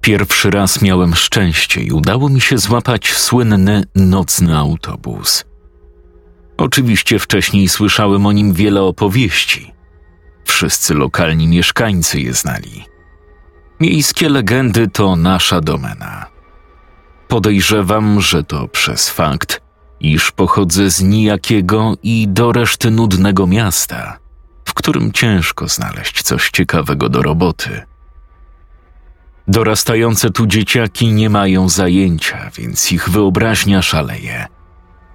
Pierwszy raz miałem szczęście i udało mi się złapać słynny nocny autobus. Oczywiście wcześniej słyszałem o nim wiele opowieści. Wszyscy lokalni mieszkańcy je znali. Miejskie legendy to nasza domena. Podejrzewam, że to przez fakt, iż pochodzę z nijakiego i do reszty nudnego miasta, w którym ciężko znaleźć coś ciekawego do roboty. Dorastające tu dzieciaki nie mają zajęcia, więc ich wyobraźnia szaleje.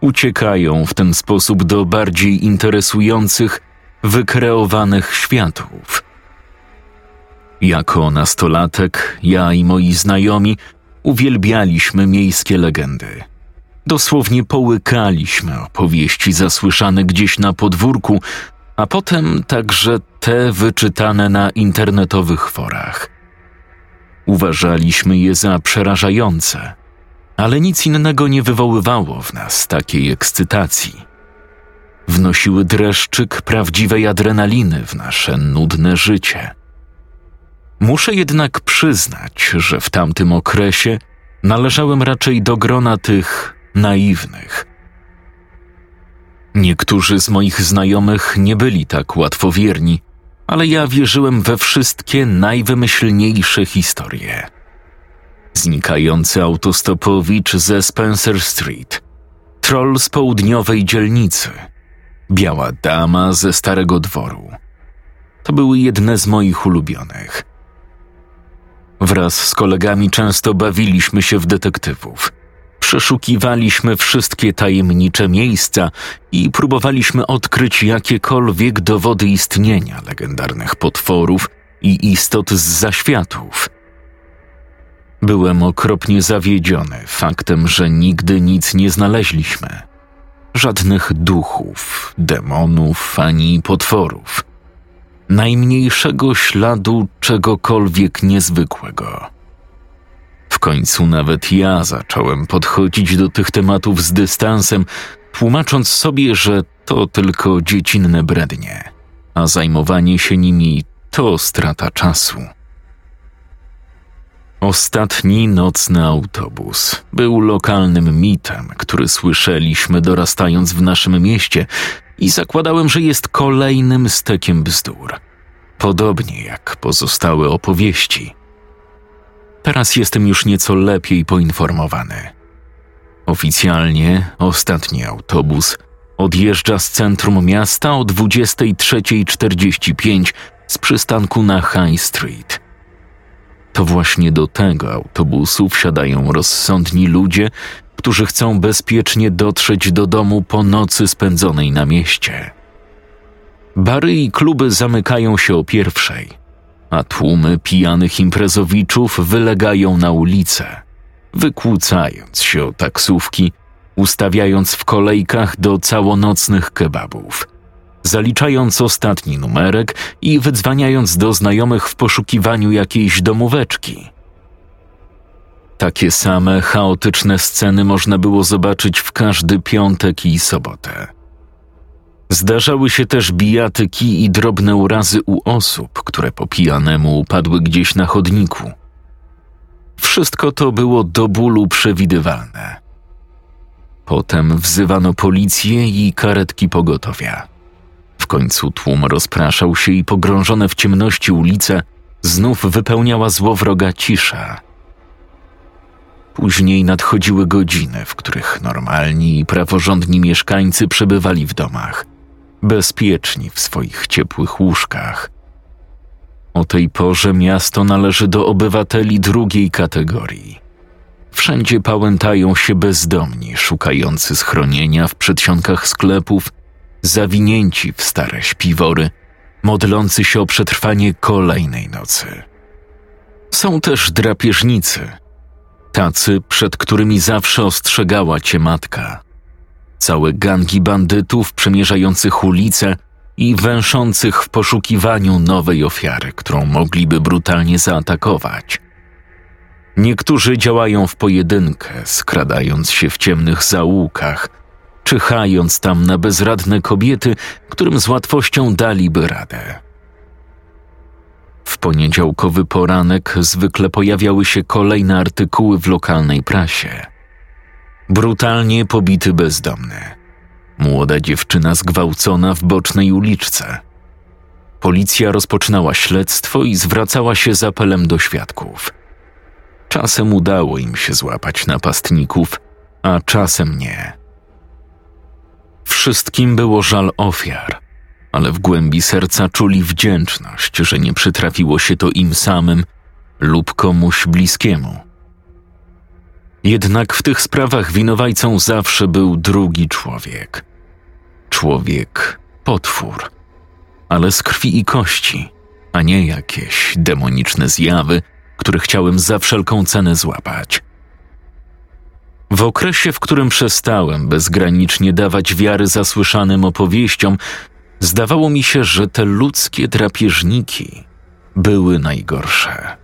Uciekają w ten sposób do bardziej interesujących, wykreowanych światów. Jako nastolatek, ja i moi znajomi uwielbialiśmy miejskie legendy. Dosłownie połykaliśmy opowieści zasłyszane gdzieś na podwórku, a potem także te wyczytane na internetowych forach. Uważaliśmy je za przerażające, ale nic innego nie wywoływało w nas takiej ekscytacji. Wnosiły dreszczyk prawdziwej adrenaliny w nasze nudne życie. Muszę jednak przyznać, że w tamtym okresie należałem raczej do grona tych naiwnych. Niektórzy z moich znajomych nie byli tak łatwowierni ale ja wierzyłem we wszystkie najwymyślniejsze historie. Znikający autostopowicz ze Spencer Street, troll z południowej dzielnicy, biała dama ze starego dworu. To były jedne z moich ulubionych. Wraz z kolegami często bawiliśmy się w detektywów – Przeszukiwaliśmy wszystkie tajemnicze miejsca i próbowaliśmy odkryć jakiekolwiek dowody istnienia legendarnych potworów i istot z zaświatów. Byłem okropnie zawiedziony faktem, że nigdy nic nie znaleźliśmy. Żadnych duchów, demonów ani potworów. Najmniejszego śladu czegokolwiek niezwykłego końcu nawet ja zacząłem podchodzić do tych tematów z dystansem, tłumacząc sobie, że to tylko dziecinne brednie, a zajmowanie się nimi to strata czasu. Ostatni nocny autobus był lokalnym mitem, który słyszeliśmy dorastając w naszym mieście i zakładałem, że jest kolejnym stekiem bzdur. Podobnie jak pozostałe opowieści – Teraz jestem już nieco lepiej poinformowany. Oficjalnie ostatni autobus odjeżdża z centrum miasta o 23.45 z przystanku na High Street. To właśnie do tego autobusu wsiadają rozsądni ludzie, którzy chcą bezpiecznie dotrzeć do domu po nocy spędzonej na mieście. Bary i kluby zamykają się o pierwszej – a tłumy pijanych imprezowiczów wylegają na ulicę, wykłócając się o taksówki, ustawiając w kolejkach do całonocnych kebabów, zaliczając ostatni numerek i wydzwaniając do znajomych w poszukiwaniu jakiejś domóweczki. Takie same chaotyczne sceny można było zobaczyć w każdy piątek i sobotę. Zdarzały się też bijatyki i drobne urazy u osób, które po pijanemu upadły gdzieś na chodniku. Wszystko to było do bólu przewidywalne. Potem wzywano policję i karetki pogotowia. W końcu tłum rozpraszał się i pogrążone w ciemności ulice znów wypełniała złowroga cisza. Później nadchodziły godziny, w których normalni i praworządni mieszkańcy przebywali w domach – bezpieczni w swoich ciepłych łóżkach. O tej porze miasto należy do obywateli drugiej kategorii. Wszędzie pałętają się bezdomni, szukający schronienia w przedsionkach sklepów, zawinięci w stare śpiwory, modlący się o przetrwanie kolejnej nocy. Są też drapieżnicy, Tacy, przed którymi zawsze ostrzegała cię matka. Całe gangi bandytów przemierzających ulice i węszących w poszukiwaniu nowej ofiary, którą mogliby brutalnie zaatakować. Niektórzy działają w pojedynkę, skradając się w ciemnych zaułkach, czyhając tam na bezradne kobiety, którym z łatwością daliby radę. W poniedziałkowy poranek zwykle pojawiały się kolejne artykuły w lokalnej prasie. Brutalnie pobity bezdomny. Młoda dziewczyna zgwałcona w bocznej uliczce. Policja rozpoczynała śledztwo i zwracała się z apelem do świadków. Czasem udało im się złapać napastników, a czasem nie. Wszystkim było żal ofiar, ale w głębi serca czuli wdzięczność, że nie przytrafiło się to im samym lub komuś bliskiemu. Jednak w tych sprawach winowajcą zawsze był drugi człowiek. Człowiek potwór, ale z krwi i kości, a nie jakieś demoniczne zjawy, które chciałem za wszelką cenę złapać. W okresie, w którym przestałem bezgranicznie dawać wiary zasłyszanym opowieściom, zdawało mi się, że te ludzkie drapieżniki były najgorsze.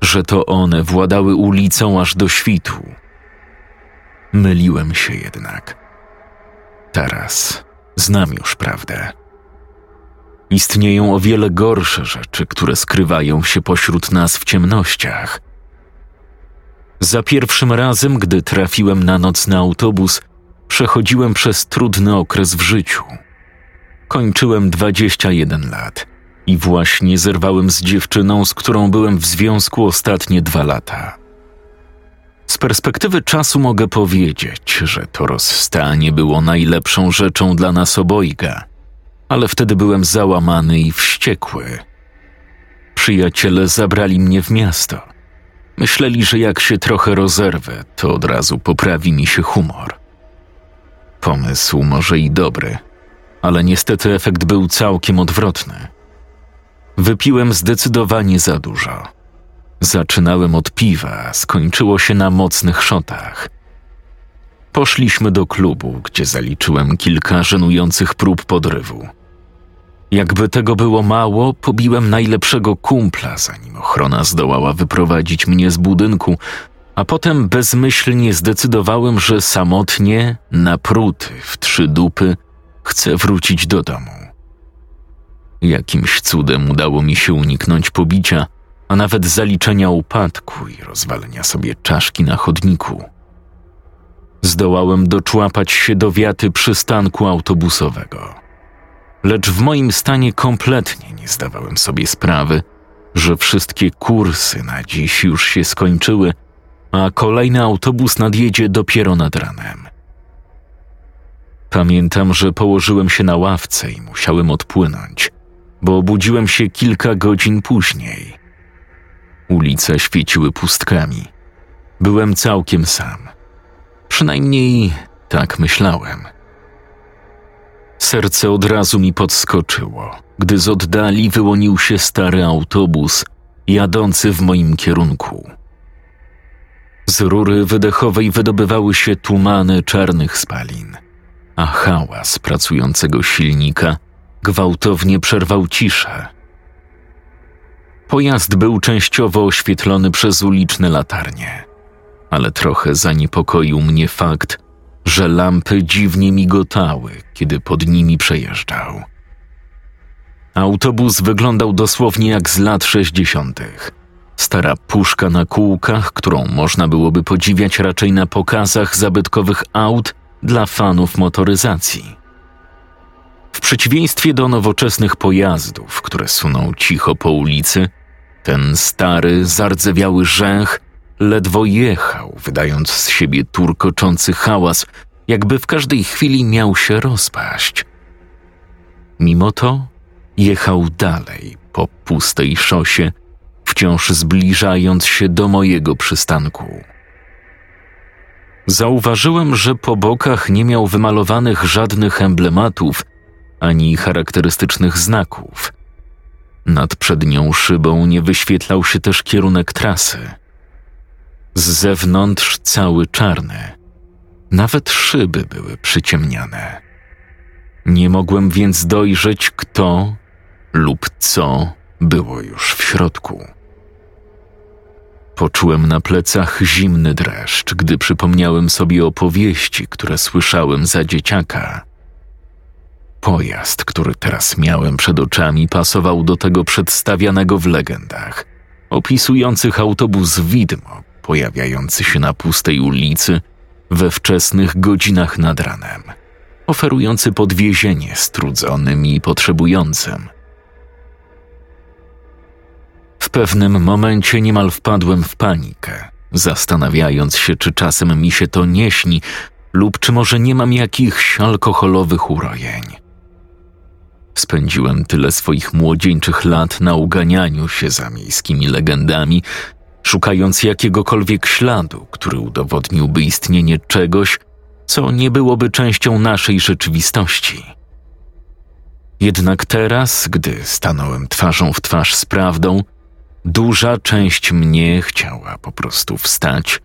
Że to one władały ulicą aż do świtu. Myliłem się jednak. Teraz znam już prawdę. Istnieją o wiele gorsze rzeczy, które skrywają się pośród nas w ciemnościach. Za pierwszym razem, gdy trafiłem na nocny autobus, przechodziłem przez trudny okres w życiu. Kończyłem 21 lat i właśnie zerwałem z dziewczyną, z którą byłem w związku ostatnie dwa lata. Z perspektywy czasu mogę powiedzieć, że to rozstanie było najlepszą rzeczą dla nas obojga, ale wtedy byłem załamany i wściekły. Przyjaciele zabrali mnie w miasto. Myśleli, że jak się trochę rozerwę, to od razu poprawi mi się humor. Pomysł może i dobry, ale niestety efekt był całkiem odwrotny. Wypiłem zdecydowanie za dużo. Zaczynałem od piwa, skończyło się na mocnych szotach. Poszliśmy do klubu, gdzie zaliczyłem kilka żenujących prób podrywu. Jakby tego było mało, pobiłem najlepszego kumpla, zanim ochrona zdołała wyprowadzić mnie z budynku, a potem bezmyślnie zdecydowałem, że samotnie, napruty w trzy dupy, chcę wrócić do domu. Jakimś cudem udało mi się uniknąć pobicia, a nawet zaliczenia upadku i rozwalenia sobie czaszki na chodniku. Zdołałem doczłapać się do wiaty przystanku autobusowego. Lecz w moim stanie kompletnie nie zdawałem sobie sprawy, że wszystkie kursy na dziś już się skończyły, a kolejny autobus nadjedzie dopiero nad ranem. Pamiętam, że położyłem się na ławce i musiałem odpłynąć, bo obudziłem się kilka godzin później. Ulice świeciły pustkami. Byłem całkiem sam. Przynajmniej tak myślałem. Serce od razu mi podskoczyło, gdy z oddali wyłonił się stary autobus jadący w moim kierunku. Z rury wydechowej wydobywały się tumany czarnych spalin, a hałas pracującego silnika gwałtownie przerwał ciszę. Pojazd był częściowo oświetlony przez uliczne latarnie, ale trochę zaniepokoił mnie fakt, że lampy dziwnie migotały, kiedy pod nimi przejeżdżał. Autobus wyglądał dosłownie jak z lat sześćdziesiątych. Stara puszka na kółkach, którą można byłoby podziwiać raczej na pokazach zabytkowych aut dla fanów motoryzacji. W przeciwieństwie do nowoczesnych pojazdów, które suną cicho po ulicy, ten stary, zardzewiały rzęch ledwo jechał, wydając z siebie turkoczący hałas, jakby w każdej chwili miał się rozpaść. Mimo to jechał dalej po pustej szosie, wciąż zbliżając się do mojego przystanku. Zauważyłem, że po bokach nie miał wymalowanych żadnych emblematów ani charakterystycznych znaków. Nad przednią szybą nie wyświetlał się też kierunek trasy. Z zewnątrz cały czarny. Nawet szyby były przyciemniane. Nie mogłem więc dojrzeć, kto lub co było już w środku. Poczułem na plecach zimny dreszcz, gdy przypomniałem sobie opowieści, które słyszałem za dzieciaka. Pojazd, który teraz miałem przed oczami, pasował do tego przedstawianego w legendach, opisujących autobus widmo pojawiający się na pustej ulicy we wczesnych godzinach nad ranem, oferujący podwiezienie strudzonym i potrzebującym. W pewnym momencie niemal wpadłem w panikę, zastanawiając się, czy czasem mi się to nie śni, lub czy może nie mam jakichś alkoholowych urojeń. Spędziłem tyle swoich młodzieńczych lat na uganianiu się za miejskimi legendami, szukając jakiegokolwiek śladu, który udowodniłby istnienie czegoś, co nie byłoby częścią naszej rzeczywistości. Jednak teraz, gdy stanąłem twarzą w twarz z prawdą, duża część mnie chciała po prostu wstać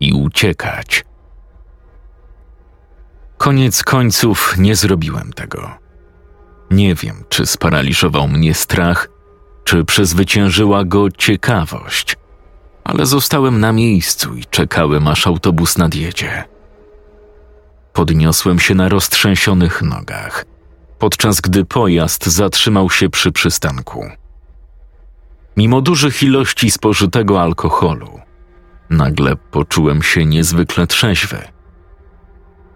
i uciekać. Koniec końców nie zrobiłem tego. Nie wiem, czy sparaliżował mnie strach, czy przezwyciężyła go ciekawość, ale zostałem na miejscu i czekałem, aż autobus nadjedzie. Podniosłem się na roztrzęsionych nogach, podczas gdy pojazd zatrzymał się przy przystanku. Mimo dużych ilości spożytego alkoholu, nagle poczułem się niezwykle trzeźwy.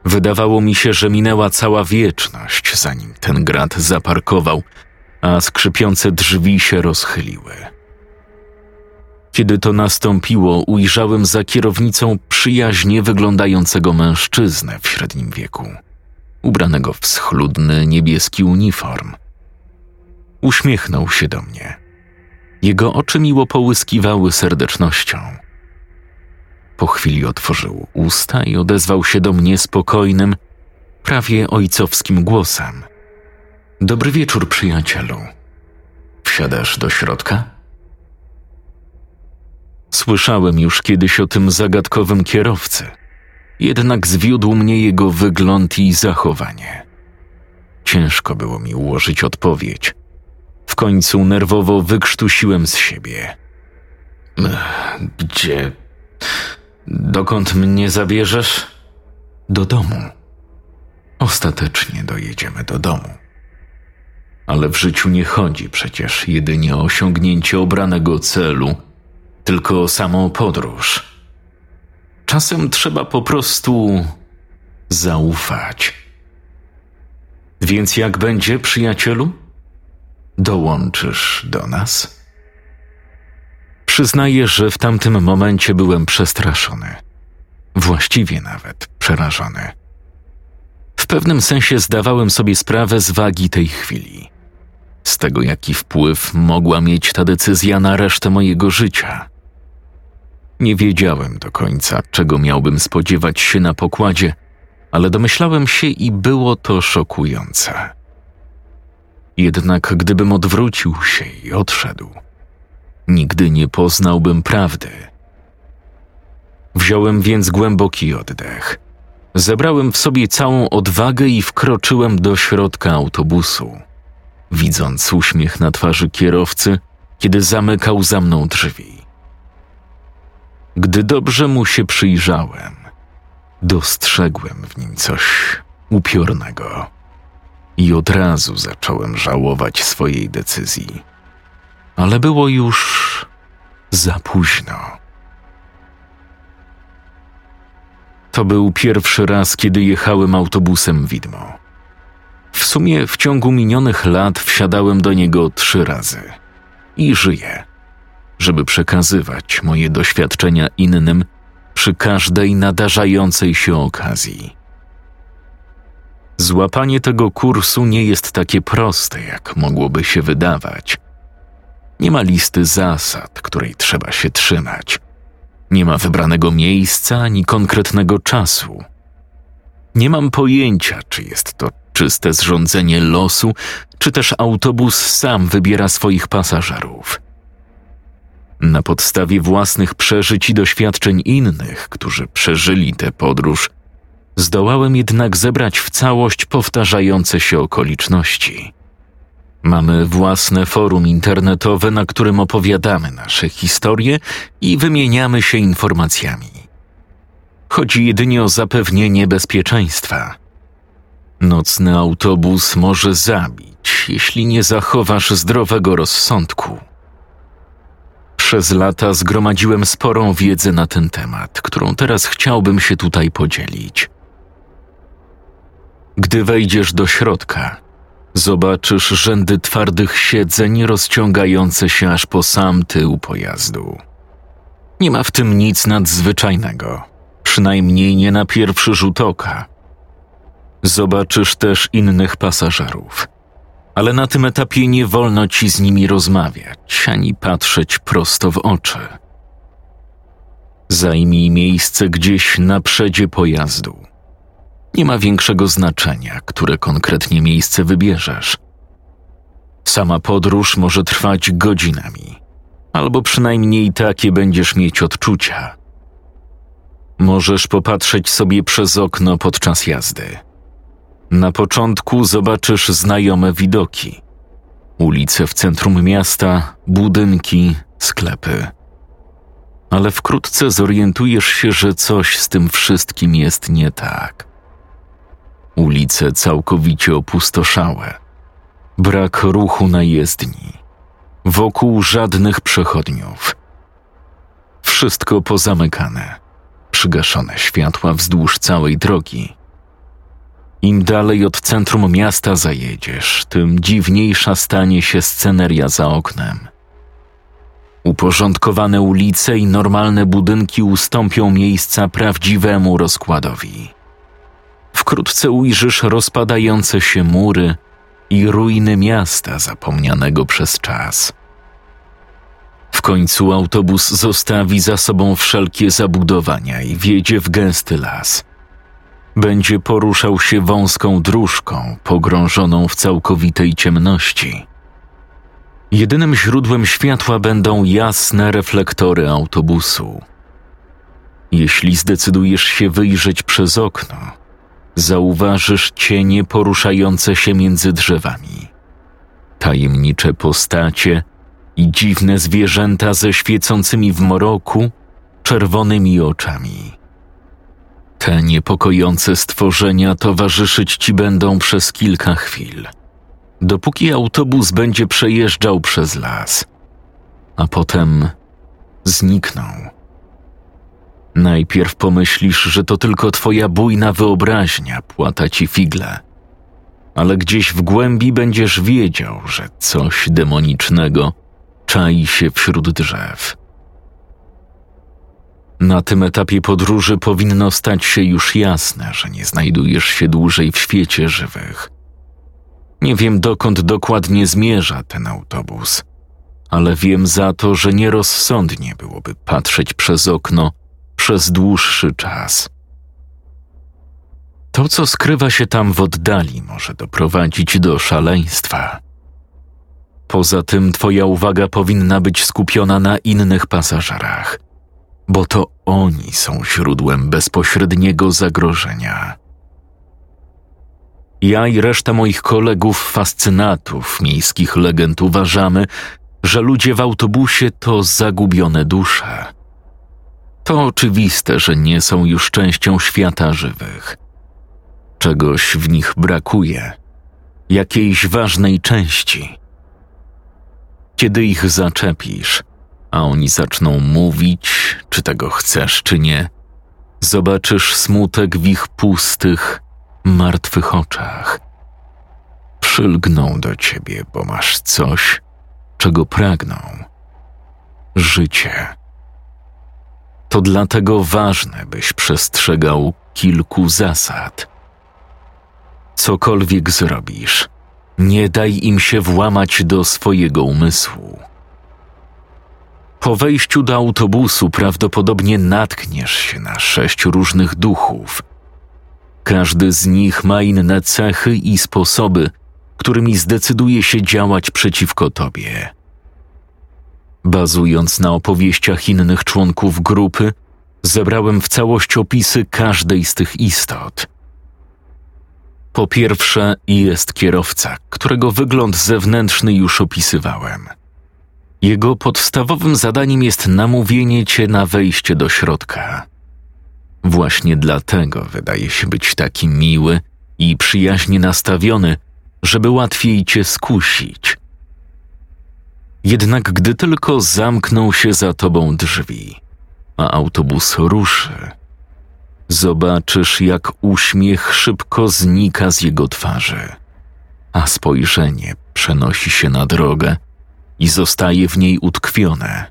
Wydawało mi się, że minęła cała wieczność, zanim ten grad zaparkował, a skrzypiące drzwi się rozchyliły. Kiedy to nastąpiło, ujrzałem za kierownicą przyjaźnie wyglądającego mężczyznę w średnim wieku, ubranego w schludny niebieski uniform. Uśmiechnął się do mnie. Jego oczy miło połyskiwały serdecznością. Po chwili otworzył usta i odezwał się do mnie spokojnym, prawie ojcowskim głosem. Dobry wieczór, przyjacielu. Wsiadasz do środka? Słyszałem już kiedyś o tym zagadkowym kierowcy, jednak zwiódł mnie jego wygląd i zachowanie. Ciężko było mi ułożyć odpowiedź. W końcu nerwowo wykrztusiłem z siebie. Gdzie? Dokąd mnie zabierzesz? Do domu. Ostatecznie dojedziemy do domu. Ale w życiu nie chodzi przecież jedynie o osiągnięcie obranego celu tylko samą podróż. Czasem trzeba po prostu zaufać. Więc jak będzie, przyjacielu? Dołączysz do nas? Przyznaję, że w tamtym momencie byłem przestraszony. Właściwie nawet przerażony. W pewnym sensie zdawałem sobie sprawę z wagi tej chwili, z tego jaki wpływ mogła mieć ta decyzja na resztę mojego życia. Nie wiedziałem do końca, czego miałbym spodziewać się na pokładzie, ale domyślałem się i było to szokujące. Jednak gdybym odwrócił się i odszedł, nigdy nie poznałbym prawdy. Wziąłem więc głęboki oddech. Zebrałem w sobie całą odwagę i wkroczyłem do środka autobusu, widząc uśmiech na twarzy kierowcy, kiedy zamykał za mną drzwi. Gdy dobrze mu się przyjrzałem, dostrzegłem w nim coś upiornego i od razu zacząłem żałować swojej decyzji. Ale było już za późno. To był pierwszy raz, kiedy jechałem autobusem widmo. W sumie w ciągu minionych lat wsiadałem do niego trzy razy i żyję żeby przekazywać moje doświadczenia innym przy każdej nadarzającej się okazji. Złapanie tego kursu nie jest takie proste, jak mogłoby się wydawać. Nie ma listy zasad, której trzeba się trzymać. Nie ma wybranego miejsca ani konkretnego czasu. Nie mam pojęcia, czy jest to czyste zrządzenie losu, czy też autobus sam wybiera swoich pasażerów. Na podstawie własnych przeżyć i doświadczeń innych, którzy przeżyli tę podróż, zdołałem jednak zebrać w całość powtarzające się okoliczności. Mamy własne forum internetowe, na którym opowiadamy nasze historie i wymieniamy się informacjami. Chodzi jedynie o zapewnienie bezpieczeństwa. Nocny autobus może zabić, jeśli nie zachowasz zdrowego rozsądku. Przez lata zgromadziłem sporą wiedzę na ten temat, którą teraz chciałbym się tutaj podzielić. Gdy wejdziesz do środka, zobaczysz rzędy twardych siedzeń rozciągające się aż po sam tył pojazdu. Nie ma w tym nic nadzwyczajnego, przynajmniej nie na pierwszy rzut oka. Zobaczysz też innych pasażerów, ale na tym etapie nie wolno ci z nimi rozmawiać ani patrzeć prosto w oczy. Zajmij miejsce gdzieś na przedzie pojazdu nie ma większego znaczenia, które konkretnie miejsce wybierzesz. Sama podróż może trwać godzinami, albo przynajmniej takie będziesz mieć odczucia. Możesz popatrzeć sobie przez okno podczas jazdy. Na początku zobaczysz znajome widoki: ulice w centrum miasta, budynki, sklepy. Ale wkrótce zorientujesz się, że coś z tym wszystkim jest nie tak. Ulice całkowicie opustoszałe. Brak ruchu na jezdni. Wokół żadnych przechodniów. Wszystko pozamykane. Przygaszone światła wzdłuż całej drogi. Im dalej od centrum miasta zajedziesz, tym dziwniejsza stanie się sceneria za oknem. Uporządkowane ulice i normalne budynki ustąpią miejsca prawdziwemu rozkładowi. Wkrótce ujrzysz rozpadające się mury i ruiny miasta zapomnianego przez czas. W końcu autobus zostawi za sobą wszelkie zabudowania i wjedzie w gęsty las. Będzie poruszał się wąską dróżką, pogrążoną w całkowitej ciemności. Jedynym źródłem światła będą jasne reflektory autobusu. Jeśli zdecydujesz się wyjrzeć przez okno, zauważysz cienie poruszające się między drzewami. Tajemnicze postacie i dziwne zwierzęta ze świecącymi w mroku czerwonymi oczami. Te niepokojące stworzenia towarzyszyć ci będą przez kilka chwil, dopóki autobus będzie przejeżdżał przez las, a potem znikną Najpierw pomyślisz, że to tylko twoja bujna wyobraźnia płata ci figle, ale gdzieś w głębi będziesz wiedział, że coś demonicznego czai się wśród drzew. Na tym etapie podróży powinno stać się już jasne, że nie znajdujesz się dłużej w świecie żywych. Nie wiem, dokąd dokładnie zmierza ten autobus, ale wiem za to, że nierozsądnie byłoby patrzeć przez okno przez dłuższy czas. To, co skrywa się tam w oddali, może doprowadzić do szaleństwa. Poza tym, Twoja uwaga powinna być skupiona na innych pasażerach, bo to oni są źródłem bezpośredniego zagrożenia. Ja i reszta moich kolegów, fascynatów miejskich legend uważamy, że ludzie w autobusie to zagubione dusze to oczywiste, że nie są już częścią świata żywych. Czegoś w nich brakuje, jakiejś ważnej części. Kiedy ich zaczepisz, a oni zaczną mówić, czy tego chcesz, czy nie, zobaczysz smutek w ich pustych, martwych oczach. Przylgną do ciebie, bo masz coś, czego pragną życie. To dlatego ważne, byś przestrzegał kilku zasad. Cokolwiek zrobisz, nie daj im się włamać do swojego umysłu. Po wejściu do autobusu prawdopodobnie natkniesz się na sześć różnych duchów. Każdy z nich ma inne cechy i sposoby, którymi zdecyduje się działać przeciwko tobie. Bazując na opowieściach innych członków grupy, zebrałem w całość opisy każdej z tych istot. Po pierwsze, jest kierowca, którego wygląd zewnętrzny już opisywałem. Jego podstawowym zadaniem jest namówienie cię na wejście do środka. Właśnie dlatego wydaje się być taki miły i przyjaźnie nastawiony, żeby łatwiej cię skusić. Jednak gdy tylko zamkną się za tobą drzwi, a autobus ruszy, zobaczysz, jak uśmiech szybko znika z jego twarzy, a spojrzenie przenosi się na drogę i zostaje w niej utkwione.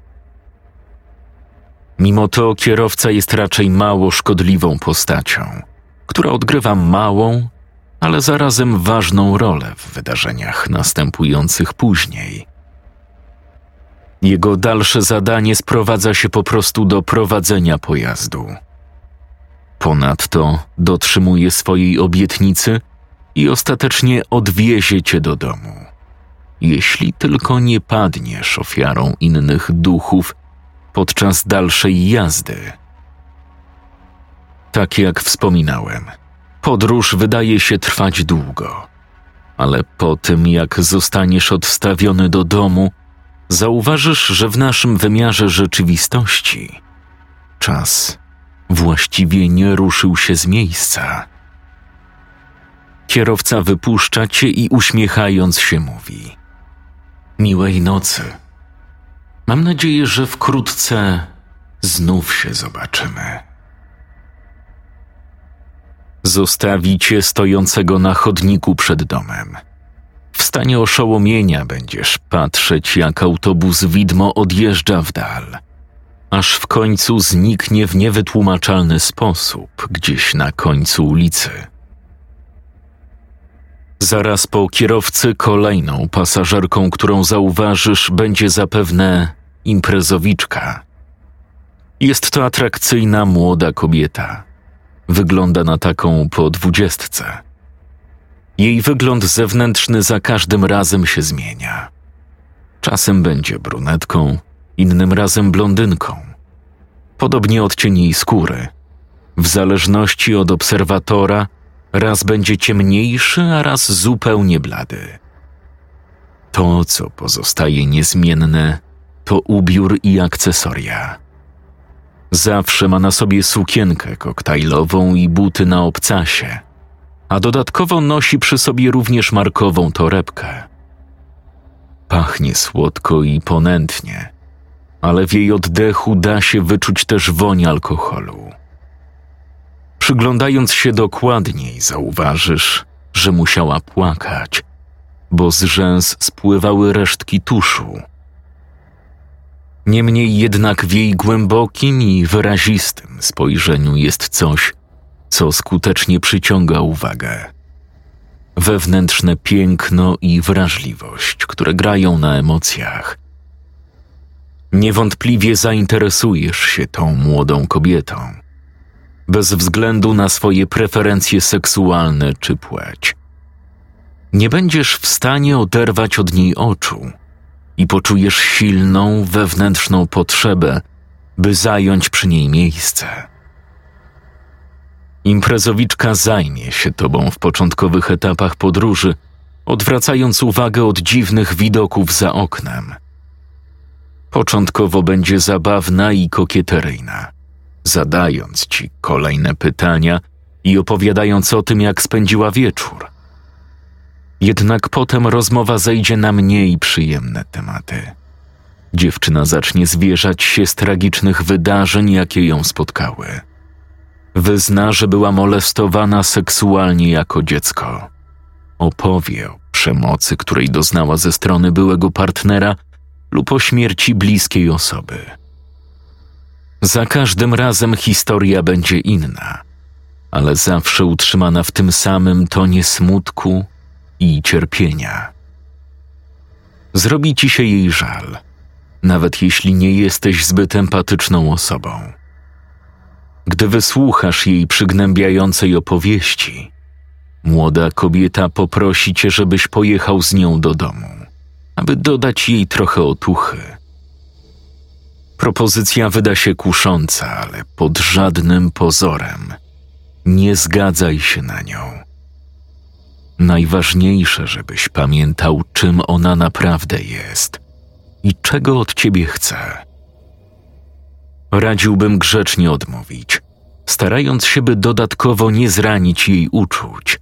Mimo to kierowca jest raczej mało szkodliwą postacią, która odgrywa małą, ale zarazem ważną rolę w wydarzeniach następujących później. Jego dalsze zadanie sprowadza się po prostu do prowadzenia pojazdu. Ponadto dotrzymuje swojej obietnicy i ostatecznie odwiezie cię do domu. Jeśli tylko nie padniesz ofiarą innych duchów podczas dalszej jazdy. Tak jak wspominałem, podróż wydaje się trwać długo, ale po tym jak zostaniesz odstawiony do domu, zauważysz, że w naszym wymiarze rzeczywistości czas właściwie nie ruszył się z miejsca. Kierowca wypuszcza cię i uśmiechając się mówi: Miłej nocy. Mam nadzieję, że wkrótce znów się zobaczymy. Zostawi cię stojącego na chodniku przed domem. Stanie oszołomienia będziesz patrzeć, jak autobus widmo odjeżdża w dal, aż w końcu zniknie w niewytłumaczalny sposób gdzieś na końcu ulicy. Zaraz po kierowcy kolejną pasażerką, którą zauważysz, będzie zapewne imprezowiczka. Jest to atrakcyjna młoda kobieta. Wygląda na taką po dwudziestce. Jej wygląd zewnętrzny za każdym razem się zmienia. Czasem będzie brunetką, innym razem blondynką. Podobnie odcień jej skóry. W zależności od obserwatora, raz będzie ciemniejszy, a raz zupełnie blady. To, co pozostaje niezmienne, to ubiór i akcesoria. Zawsze ma na sobie sukienkę koktajlową i buty na obcasie, a dodatkowo nosi przy sobie również markową torebkę. Pachnie słodko i ponętnie, ale w jej oddechu da się wyczuć też woń alkoholu. Przyglądając się dokładniej, zauważysz, że musiała płakać, bo z rzęs spływały resztki tuszu. Niemniej jednak w jej głębokim i wyrazistym spojrzeniu jest coś, co skutecznie przyciąga uwagę. Wewnętrzne piękno i wrażliwość, które grają na emocjach. Niewątpliwie zainteresujesz się tą młodą kobietą, bez względu na swoje preferencje seksualne czy płeć. Nie będziesz w stanie oderwać od niej oczu i poczujesz silną wewnętrzną potrzebę, by zająć przy niej miejsce. Imprezowiczka zajmie się tobą w początkowych etapach podróży, odwracając uwagę od dziwnych widoków za oknem. Początkowo będzie zabawna i kokieteryjna, zadając ci kolejne pytania i opowiadając o tym, jak spędziła wieczór. Jednak potem rozmowa zejdzie na mniej przyjemne tematy. Dziewczyna zacznie zwierzać się z tragicznych wydarzeń, jakie ją spotkały. Wyzna, że była molestowana seksualnie jako dziecko. Opowie o przemocy, której doznała ze strony byłego partnera lub o śmierci bliskiej osoby. Za każdym razem historia będzie inna, ale zawsze utrzymana w tym samym tonie smutku i cierpienia. Zrobi ci się jej żal, nawet jeśli nie jesteś zbyt empatyczną osobą. Gdy wysłuchasz jej przygnębiającej opowieści, młoda kobieta poprosi cię, żebyś pojechał z nią do domu, aby dodać jej trochę otuchy. Propozycja wyda się kusząca, ale pod żadnym pozorem. Nie zgadzaj się na nią. Najważniejsze, żebyś pamiętał, czym ona naprawdę jest i czego od ciebie chce. Radziłbym grzecznie odmówić, starając się, by dodatkowo nie zranić jej uczuć.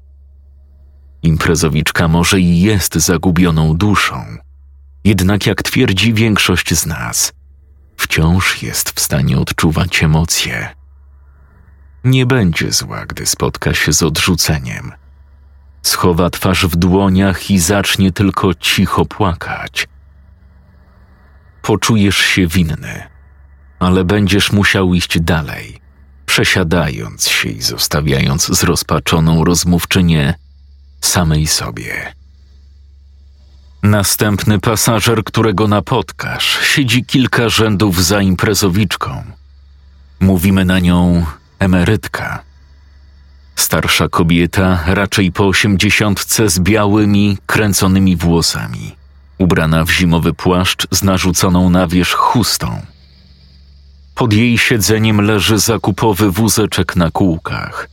Imprezowiczka może i jest zagubioną duszą, jednak jak twierdzi większość z nas, wciąż jest w stanie odczuwać emocje. Nie będzie zła, gdy spotka się z odrzuceniem. Schowa twarz w dłoniach i zacznie tylko cicho płakać. Poczujesz się winny, ale będziesz musiał iść dalej, przesiadając się i zostawiając zrozpaczoną rozmówczynię samej sobie. Następny pasażer, którego napotkasz, siedzi kilka rzędów za imprezowiczką. Mówimy na nią emerytka. Starsza kobieta, raczej po osiemdziesiątce z białymi, kręconymi włosami, ubrana w zimowy płaszcz z narzuconą na wierzch chustą. Pod jej siedzeniem leży zakupowy wózeczek na kółkach.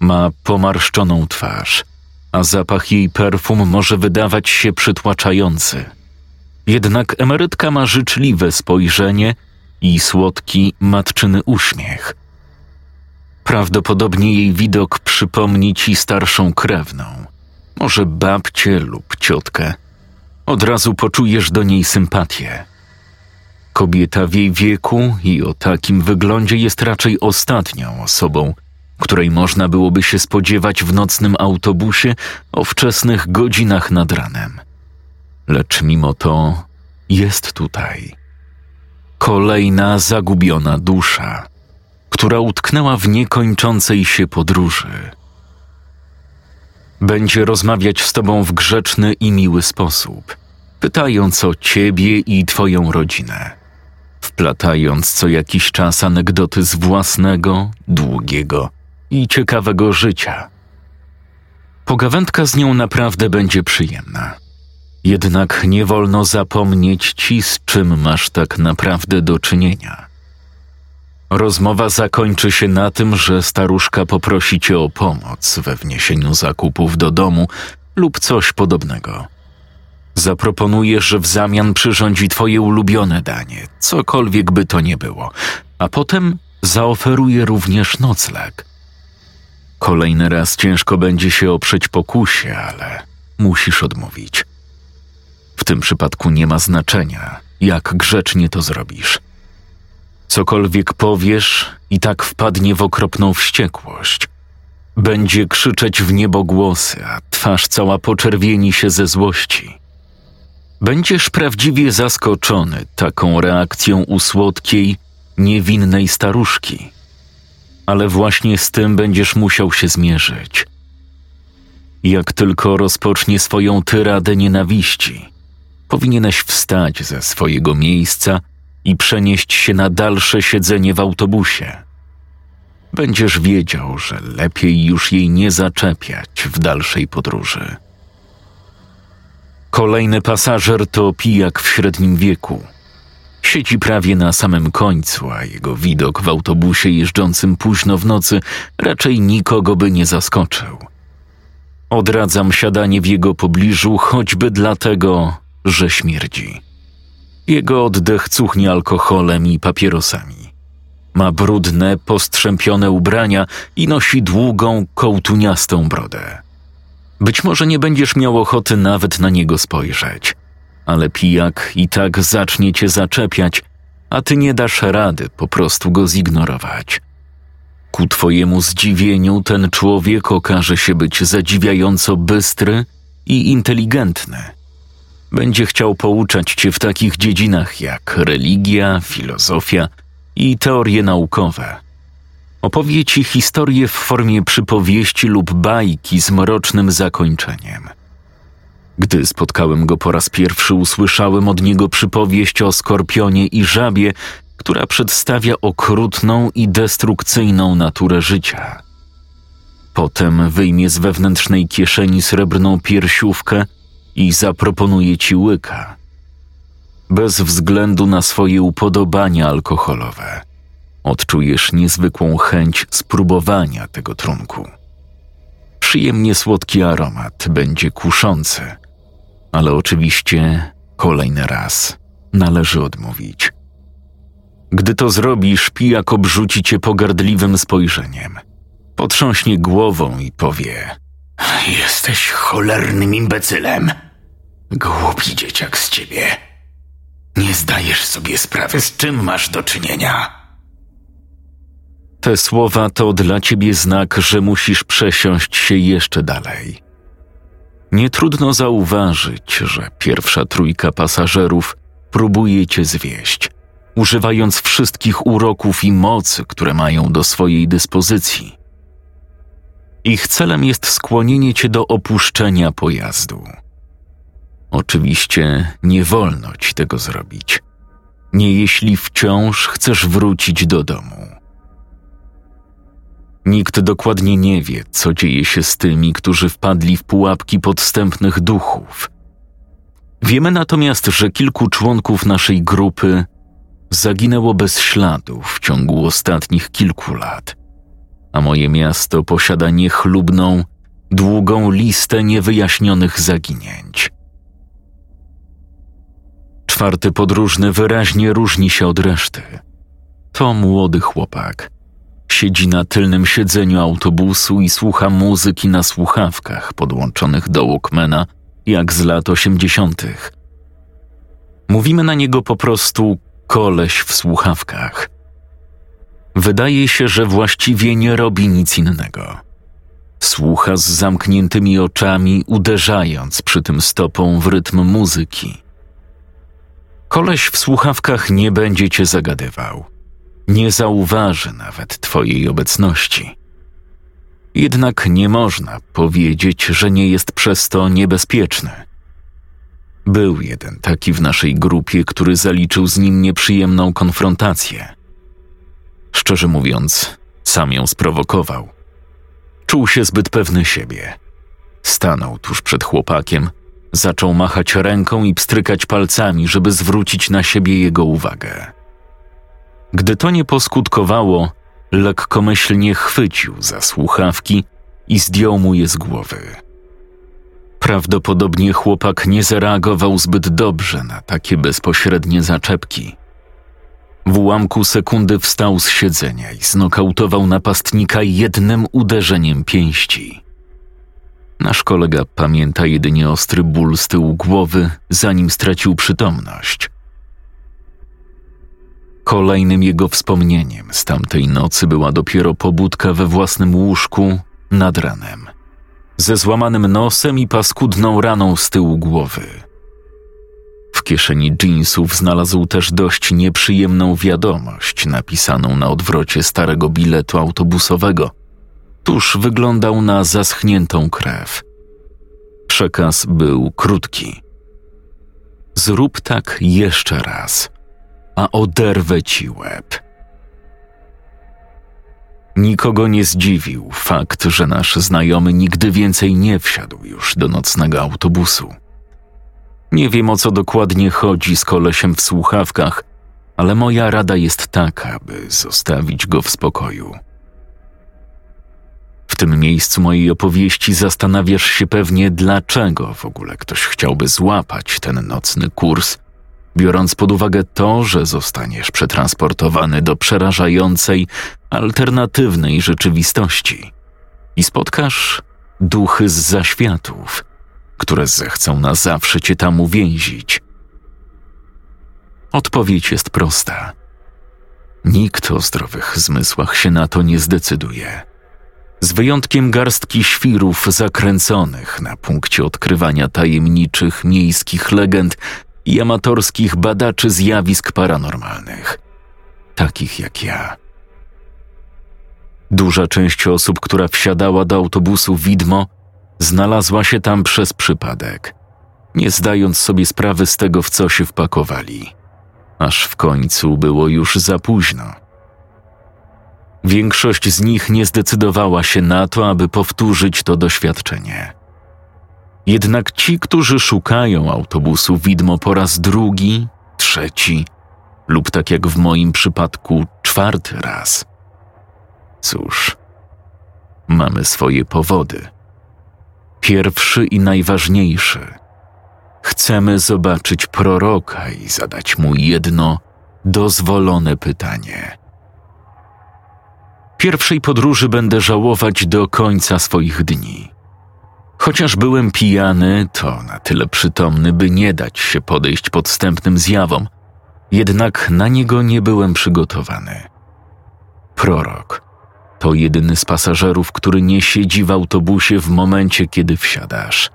Ma pomarszczoną twarz, a zapach jej perfum może wydawać się przytłaczający. Jednak emerytka ma życzliwe spojrzenie i słodki, matczyny uśmiech. Prawdopodobnie jej widok przypomni ci starszą krewną, może babcię lub ciotkę. Od razu poczujesz do niej sympatię. Kobieta w jej wieku i o takim wyglądzie jest raczej ostatnią osobą, której można byłoby się spodziewać w nocnym autobusie o wczesnych godzinach nad ranem. Lecz mimo to jest tutaj. Kolejna zagubiona dusza, która utknęła w niekończącej się podróży. Będzie rozmawiać z tobą w grzeczny i miły sposób, pytając o ciebie i twoją rodzinę, wplatając co jakiś czas anegdoty z własnego, długiego i ciekawego życia. Pogawędka z nią naprawdę będzie przyjemna. Jednak nie wolno zapomnieć ci, z czym masz tak naprawdę do czynienia. Rozmowa zakończy się na tym, że staruszka poprosi cię o pomoc we wniesieniu zakupów do domu lub coś podobnego. Zaproponuje, że w zamian przyrządzi twoje ulubione danie, cokolwiek by to nie było, a potem zaoferuje również nocleg. Kolejny raz ciężko będzie się oprzeć pokusie, ale musisz odmówić. W tym przypadku nie ma znaczenia, jak grzecznie to zrobisz. Cokolwiek powiesz, i tak wpadnie w okropną wściekłość. Będzie krzyczeć w niebo głosy, a twarz cała poczerwieni się ze złości. Będziesz prawdziwie zaskoczony taką reakcją u słodkiej, niewinnej staruszki ale właśnie z tym będziesz musiał się zmierzyć. Jak tylko rozpocznie swoją tyradę nienawiści, powinieneś wstać ze swojego miejsca i przenieść się na dalsze siedzenie w autobusie. Będziesz wiedział, że lepiej już jej nie zaczepiać w dalszej podróży. Kolejny pasażer to pijak w średnim wieku – Siedzi prawie na samym końcu, a jego widok w autobusie jeżdżącym późno w nocy raczej nikogo by nie zaskoczył. Odradzam siadanie w jego pobliżu choćby dlatego, że śmierdzi. Jego oddech cuchnie alkoholem i papierosami. Ma brudne, postrzępione ubrania i nosi długą, kołtuniastą brodę. Być może nie będziesz miał ochoty nawet na niego spojrzeć – ale pijak i tak zacznie cię zaczepiać, a ty nie dasz rady po prostu go zignorować. Ku twojemu zdziwieniu ten człowiek okaże się być zadziwiająco bystry i inteligentny. Będzie chciał pouczać cię w takich dziedzinach jak religia, filozofia i teorie naukowe. Opowie ci historię w formie przypowieści lub bajki z mrocznym zakończeniem – gdy spotkałem go po raz pierwszy, usłyszałem od niego przypowieść o skorpionie i żabie, która przedstawia okrutną i destrukcyjną naturę życia. Potem wyjmie z wewnętrznej kieszeni srebrną piersiówkę i zaproponuje ci łyka. bez względu na swoje upodobania alkoholowe. Odczujesz niezwykłą chęć spróbowania tego trunku. Przyjemnie słodki aromat będzie kuszący, ale oczywiście kolejny raz należy odmówić. Gdy to zrobisz, pijak obrzuci cię pogardliwym spojrzeniem. Potrząśnie głową i powie: Jesteś cholernym imbecylem. Głupi dzieciak z ciebie. Nie zdajesz sobie sprawy, z czym masz do czynienia. Te słowa to dla ciebie znak, że musisz przesiąść się jeszcze dalej. Nie trudno zauważyć, że pierwsza trójka pasażerów próbuje cię zwieść, używając wszystkich uroków i mocy, które mają do swojej dyspozycji. Ich celem jest skłonienie cię do opuszczenia pojazdu. Oczywiście nie wolno ci tego zrobić, nie jeśli wciąż chcesz wrócić do domu. Nikt dokładnie nie wie, co dzieje się z tymi, którzy wpadli w pułapki podstępnych duchów. Wiemy natomiast, że kilku członków naszej grupy zaginęło bez śladu w ciągu ostatnich kilku lat, a moje miasto posiada niechlubną, długą listę niewyjaśnionych zaginięć. Czwarty podróżny wyraźnie różni się od reszty. To młody chłopak. Siedzi na tylnym siedzeniu autobusu i słucha muzyki na słuchawkach podłączonych do Walkmana, jak z lat osiemdziesiątych. Mówimy na niego po prostu koleś w słuchawkach. Wydaje się, że właściwie nie robi nic innego. Słucha z zamkniętymi oczami, uderzając przy tym stopą w rytm muzyki. Koleś w słuchawkach nie będzie cię zagadywał. Nie zauważy nawet twojej obecności. Jednak nie można powiedzieć, że nie jest przez to niebezpieczny. Był jeden taki w naszej grupie, który zaliczył z nim nieprzyjemną konfrontację. Szczerze mówiąc, sam ją sprowokował. Czuł się zbyt pewny siebie. Stanął tuż przed chłopakiem, zaczął machać ręką i pstrykać palcami, żeby zwrócić na siebie jego uwagę. Gdy to nie poskutkowało, lekkomyślnie chwycił za słuchawki i zdjął mu je z głowy. Prawdopodobnie chłopak nie zareagował zbyt dobrze na takie bezpośrednie zaczepki. W ułamku sekundy wstał z siedzenia i znokautował napastnika jednym uderzeniem pięści. Nasz kolega pamięta jedynie ostry ból z tyłu głowy, zanim stracił przytomność. Kolejnym jego wspomnieniem z tamtej nocy była dopiero pobudka we własnym łóżku nad ranem, ze złamanym nosem i paskudną raną z tyłu głowy. W kieszeni jeansów znalazł też dość nieprzyjemną wiadomość napisaną na odwrocie starego biletu autobusowego. Tuż wyglądał na zaschniętą krew. Przekaz był krótki. Zrób tak jeszcze raz – a oderwę ci łeb. Nikogo nie zdziwił fakt, że nasz znajomy nigdy więcej nie wsiadł już do nocnego autobusu. Nie wiem o co dokładnie chodzi z kolesiem w słuchawkach, ale moja rada jest taka, by zostawić go w spokoju. W tym miejscu mojej opowieści zastanawiasz się pewnie, dlaczego w ogóle ktoś chciałby złapać ten nocny kurs biorąc pod uwagę to, że zostaniesz przetransportowany do przerażającej, alternatywnej rzeczywistości i spotkasz duchy z zaświatów, które zechcą na zawsze cię tam uwięzić. Odpowiedź jest prosta. Nikt o zdrowych zmysłach się na to nie zdecyduje. Z wyjątkiem garstki świrów zakręconych na punkcie odkrywania tajemniczych miejskich legend i amatorskich badaczy zjawisk paranormalnych, takich jak ja. Duża część osób, która wsiadała do autobusu widmo, znalazła się tam przez przypadek, nie zdając sobie sprawy z tego, w co się wpakowali, aż w końcu było już za późno. Większość z nich nie zdecydowała się na to, aby powtórzyć to doświadczenie. Jednak ci, którzy szukają autobusu widmo po raz drugi, trzeci lub tak jak w moim przypadku czwarty raz. Cóż, mamy swoje powody. Pierwszy i najważniejszy. Chcemy zobaczyć proroka i zadać mu jedno dozwolone pytanie. Pierwszej podróży będę żałować do końca swoich dni. Chociaż byłem pijany, to na tyle przytomny, by nie dać się podejść podstępnym zjawom, jednak na niego nie byłem przygotowany. Prorok to jedyny z pasażerów, który nie siedzi w autobusie w momencie, kiedy wsiadasz.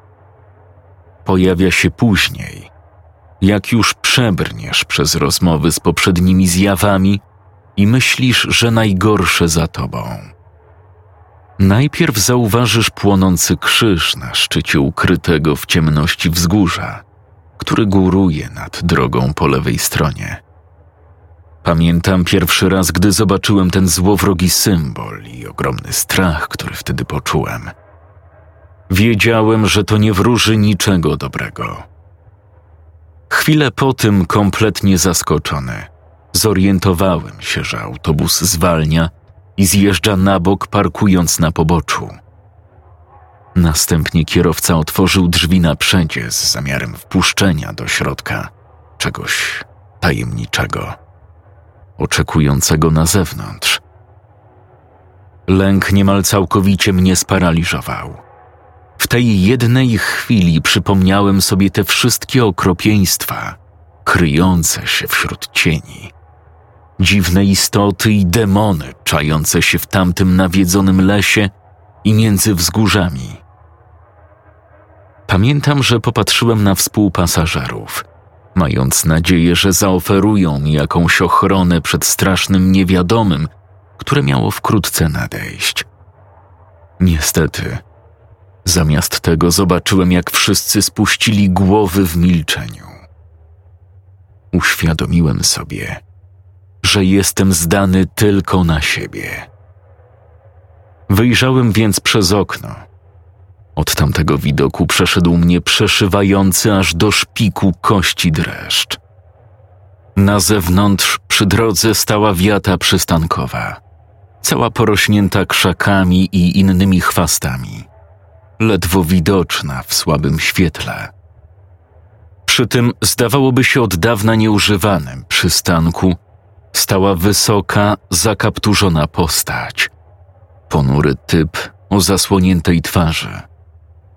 Pojawia się później, jak już przebrniesz przez rozmowy z poprzednimi zjawami i myślisz, że najgorsze za tobą. Najpierw zauważysz płonący krzyż na szczycie ukrytego w ciemności wzgórza, który góruje nad drogą po lewej stronie. Pamiętam pierwszy raz, gdy zobaczyłem ten złowrogi symbol i ogromny strach, który wtedy poczułem. Wiedziałem, że to nie wróży niczego dobrego. Chwilę po tym, kompletnie zaskoczony, zorientowałem się, że autobus zwalnia i zjeżdża na bok, parkując na poboczu. Następnie kierowca otworzył drzwi na przedzie z zamiarem wpuszczenia do środka czegoś tajemniczego, oczekującego na zewnątrz. Lęk niemal całkowicie mnie sparaliżował. W tej jednej chwili przypomniałem sobie te wszystkie okropieństwa kryjące się wśród cieni. Dziwne istoty i demony czające się w tamtym nawiedzonym lesie i między wzgórzami. Pamiętam, że popatrzyłem na współpasażerów, mając nadzieję, że zaoferują mi jakąś ochronę przed strasznym niewiadomym, które miało wkrótce nadejść. Niestety, zamiast tego zobaczyłem, jak wszyscy spuścili głowy w milczeniu. Uświadomiłem sobie, że jestem zdany tylko na siebie. Wyjrzałem więc przez okno – od tamtego widoku przeszedł mnie przeszywający aż do szpiku kości dreszcz. Na zewnątrz przy drodze stała wiata przystankowa, cała porośnięta krzakami i innymi chwastami, ledwo widoczna w słabym świetle. Przy tym zdawałoby się od dawna nieużywanym przystanku stała wysoka, zakapturzona postać, ponury typ o zasłoniętej twarzy –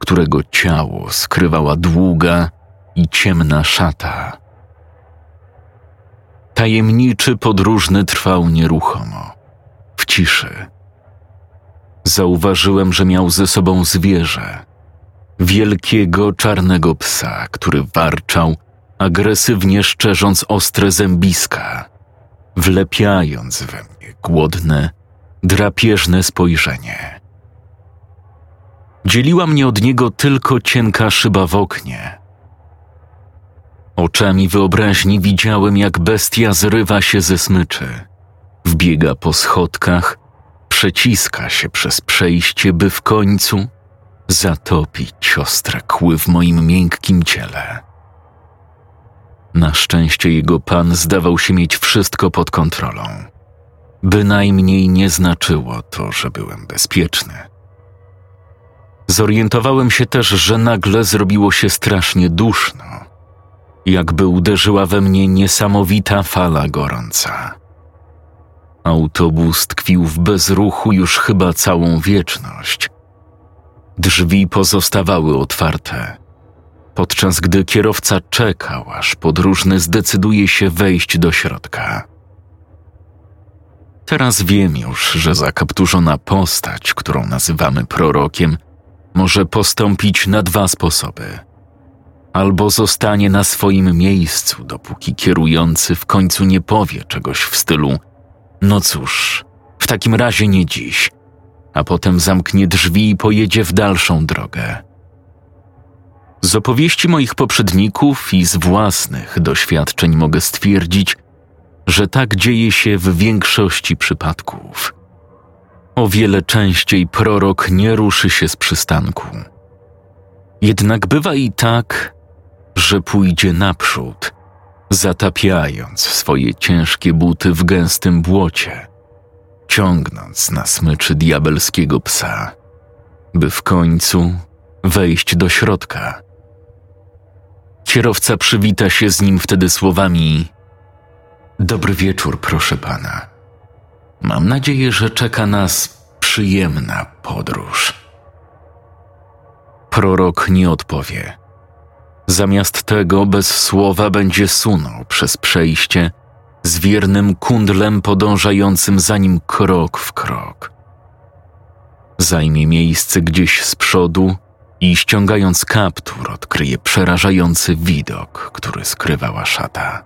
którego ciało skrywała długa i ciemna szata. Tajemniczy podróżny trwał nieruchomo, w ciszy. Zauważyłem, że miał ze sobą zwierzę, wielkiego czarnego psa, który warczał, agresywnie szczerząc ostre zębiska, wlepiając we mnie głodne, drapieżne spojrzenie. Dzieliła mnie od niego tylko cienka szyba w oknie. Oczami wyobraźni widziałem, jak bestia zrywa się ze smyczy, wbiega po schodkach, przeciska się przez przejście, by w końcu zatopić ostre kły w moim miękkim ciele. Na szczęście jego pan zdawał się mieć wszystko pod kontrolą. Bynajmniej nie znaczyło to, że byłem bezpieczny. Zorientowałem się też, że nagle zrobiło się strasznie duszno, jakby uderzyła we mnie niesamowita fala gorąca. Autobus tkwił w bezruchu już chyba całą wieczność. Drzwi pozostawały otwarte, podczas gdy kierowca czekał, aż podróżny zdecyduje się wejść do środka. Teraz wiem już, że zakapturzona postać, którą nazywamy prorokiem, może postąpić na dwa sposoby. Albo zostanie na swoim miejscu, dopóki kierujący w końcu nie powie czegoś w stylu: No cóż, w takim razie nie dziś, a potem zamknie drzwi i pojedzie w dalszą drogę. Z opowieści moich poprzedników i z własnych doświadczeń mogę stwierdzić, że tak dzieje się w większości przypadków. O wiele częściej prorok nie ruszy się z przystanku. Jednak bywa i tak, że pójdzie naprzód zatapiając swoje ciężkie buty w gęstym błocie, ciągnąc na smyczy diabelskiego psa, by w końcu wejść do środka. Kierowca przywita się z nim wtedy słowami: Dobry wieczór, proszę pana. Mam nadzieję, że czeka nas przyjemna podróż. Prorok nie odpowie. Zamiast tego bez słowa będzie sunął przez przejście z wiernym kundlem podążającym za nim krok w krok. Zajmie miejsce gdzieś z przodu i ściągając kaptur odkryje przerażający widok, który skrywała szata.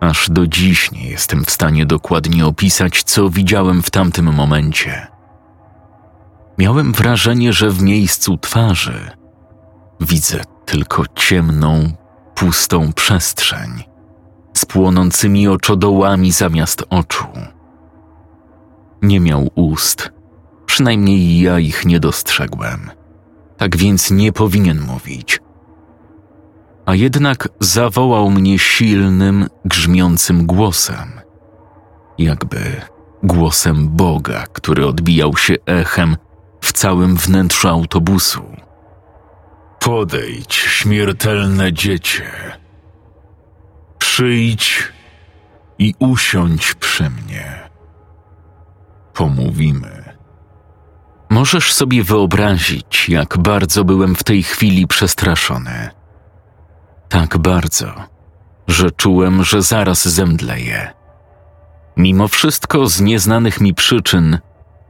Aż do dziś nie jestem w stanie dokładnie opisać, co widziałem w tamtym momencie. Miałem wrażenie, że w miejscu twarzy widzę tylko ciemną, pustą przestrzeń z płonącymi oczodołami zamiast oczu. Nie miał ust, przynajmniej ja ich nie dostrzegłem, tak więc nie powinien mówić. A jednak zawołał mnie silnym, grzmiącym głosem, jakby głosem Boga, który odbijał się echem w całym wnętrzu autobusu. Podejdź, śmiertelne dziecię. Przyjdź i usiądź przy mnie. Pomówimy. Możesz sobie wyobrazić, jak bardzo byłem w tej chwili przestraszony. Tak bardzo, że czułem, że zaraz zemdleję. Mimo wszystko, z nieznanych mi przyczyn,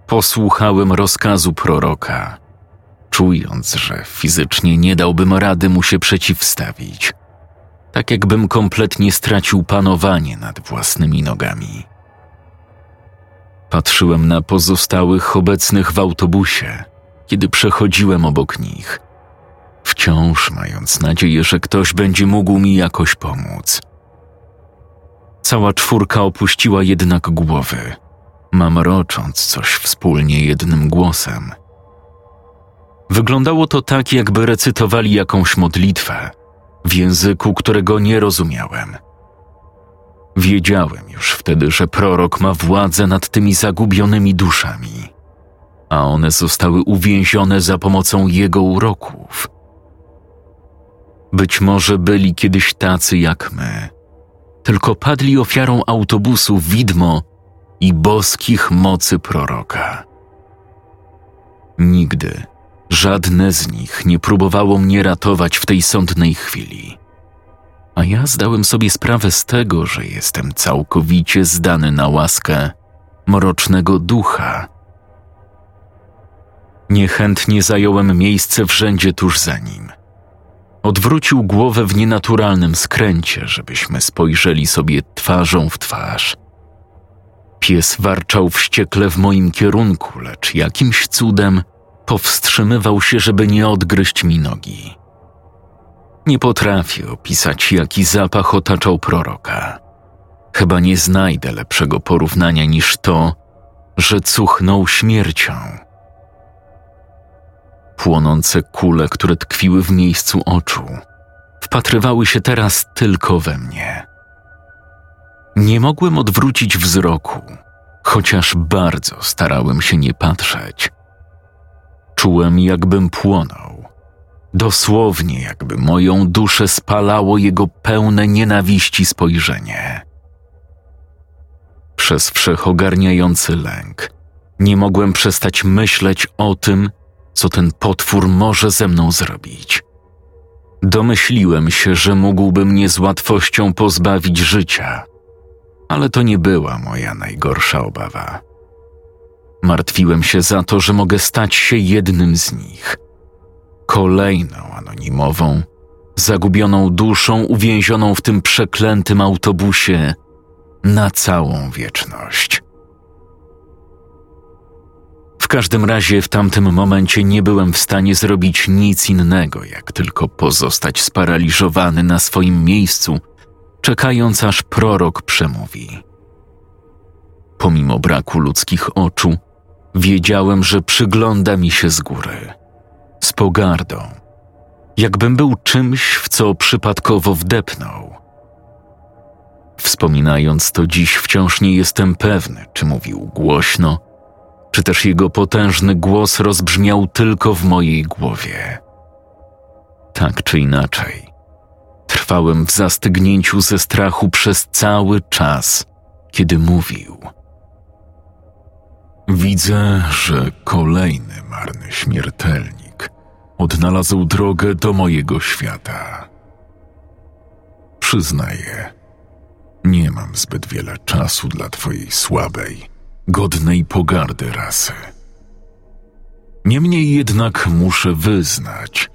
posłuchałem rozkazu proroka, czując, że fizycznie nie dałbym rady mu się przeciwstawić, tak jakbym kompletnie stracił panowanie nad własnymi nogami. Patrzyłem na pozostałych obecnych w autobusie, kiedy przechodziłem obok nich, wciąż mając nadzieję, że ktoś będzie mógł mi jakoś pomóc. Cała czwórka opuściła jednak głowy, mamrocząc coś wspólnie jednym głosem. Wyglądało to tak, jakby recytowali jakąś modlitwę w języku, którego nie rozumiałem. Wiedziałem już wtedy, że prorok ma władzę nad tymi zagubionymi duszami, a one zostały uwięzione za pomocą jego uroków. Być może byli kiedyś tacy jak my, tylko padli ofiarą autobusu widmo i boskich mocy proroka. Nigdy żadne z nich nie próbowało mnie ratować w tej sądnej chwili. A ja zdałem sobie sprawę z tego, że jestem całkowicie zdany na łaskę mrocznego ducha. Niechętnie zająłem miejsce w rzędzie tuż za nim. Odwrócił głowę w nienaturalnym skręcie, żebyśmy spojrzeli sobie twarzą w twarz. Pies warczał wściekle w moim kierunku, lecz jakimś cudem powstrzymywał się, żeby nie odgryźć mi nogi. Nie potrafię opisać, jaki zapach otaczał proroka. Chyba nie znajdę lepszego porównania niż to, że cuchnął śmiercią. Płonące kule, które tkwiły w miejscu oczu, wpatrywały się teraz tylko we mnie. Nie mogłem odwrócić wzroku, chociaż bardzo starałem się nie patrzeć. Czułem, jakbym płonął. Dosłownie, jakby moją duszę spalało jego pełne nienawiści spojrzenie. Przez wszechogarniający lęk nie mogłem przestać myśleć o tym, co ten potwór może ze mną zrobić. Domyśliłem się, że mógłby mnie z łatwością pozbawić życia, ale to nie była moja najgorsza obawa. Martwiłem się za to, że mogę stać się jednym z nich. Kolejną anonimową, zagubioną duszą uwięzioną w tym przeklętym autobusie na całą wieczność. W każdym razie w tamtym momencie nie byłem w stanie zrobić nic innego, jak tylko pozostać sparaliżowany na swoim miejscu, czekając aż prorok przemówi. Pomimo braku ludzkich oczu, Wiedziałem, że przygląda mi się z góry, z pogardą, jakbym był czymś, w co przypadkowo wdepnął Wspominając to dziś, wciąż nie jestem pewny, czy mówił głośno, czy też jego potężny głos rozbrzmiał tylko w mojej głowie. Tak czy inaczej, trwałem w zastygnięciu ze strachu przez cały czas, kiedy mówił. Widzę, że kolejny marny śmiertelnik odnalazł drogę do mojego świata. Przyznaję, nie mam zbyt wiele czasu dla twojej słabej, godnej pogardy rasy. Niemniej jednak muszę wyznać,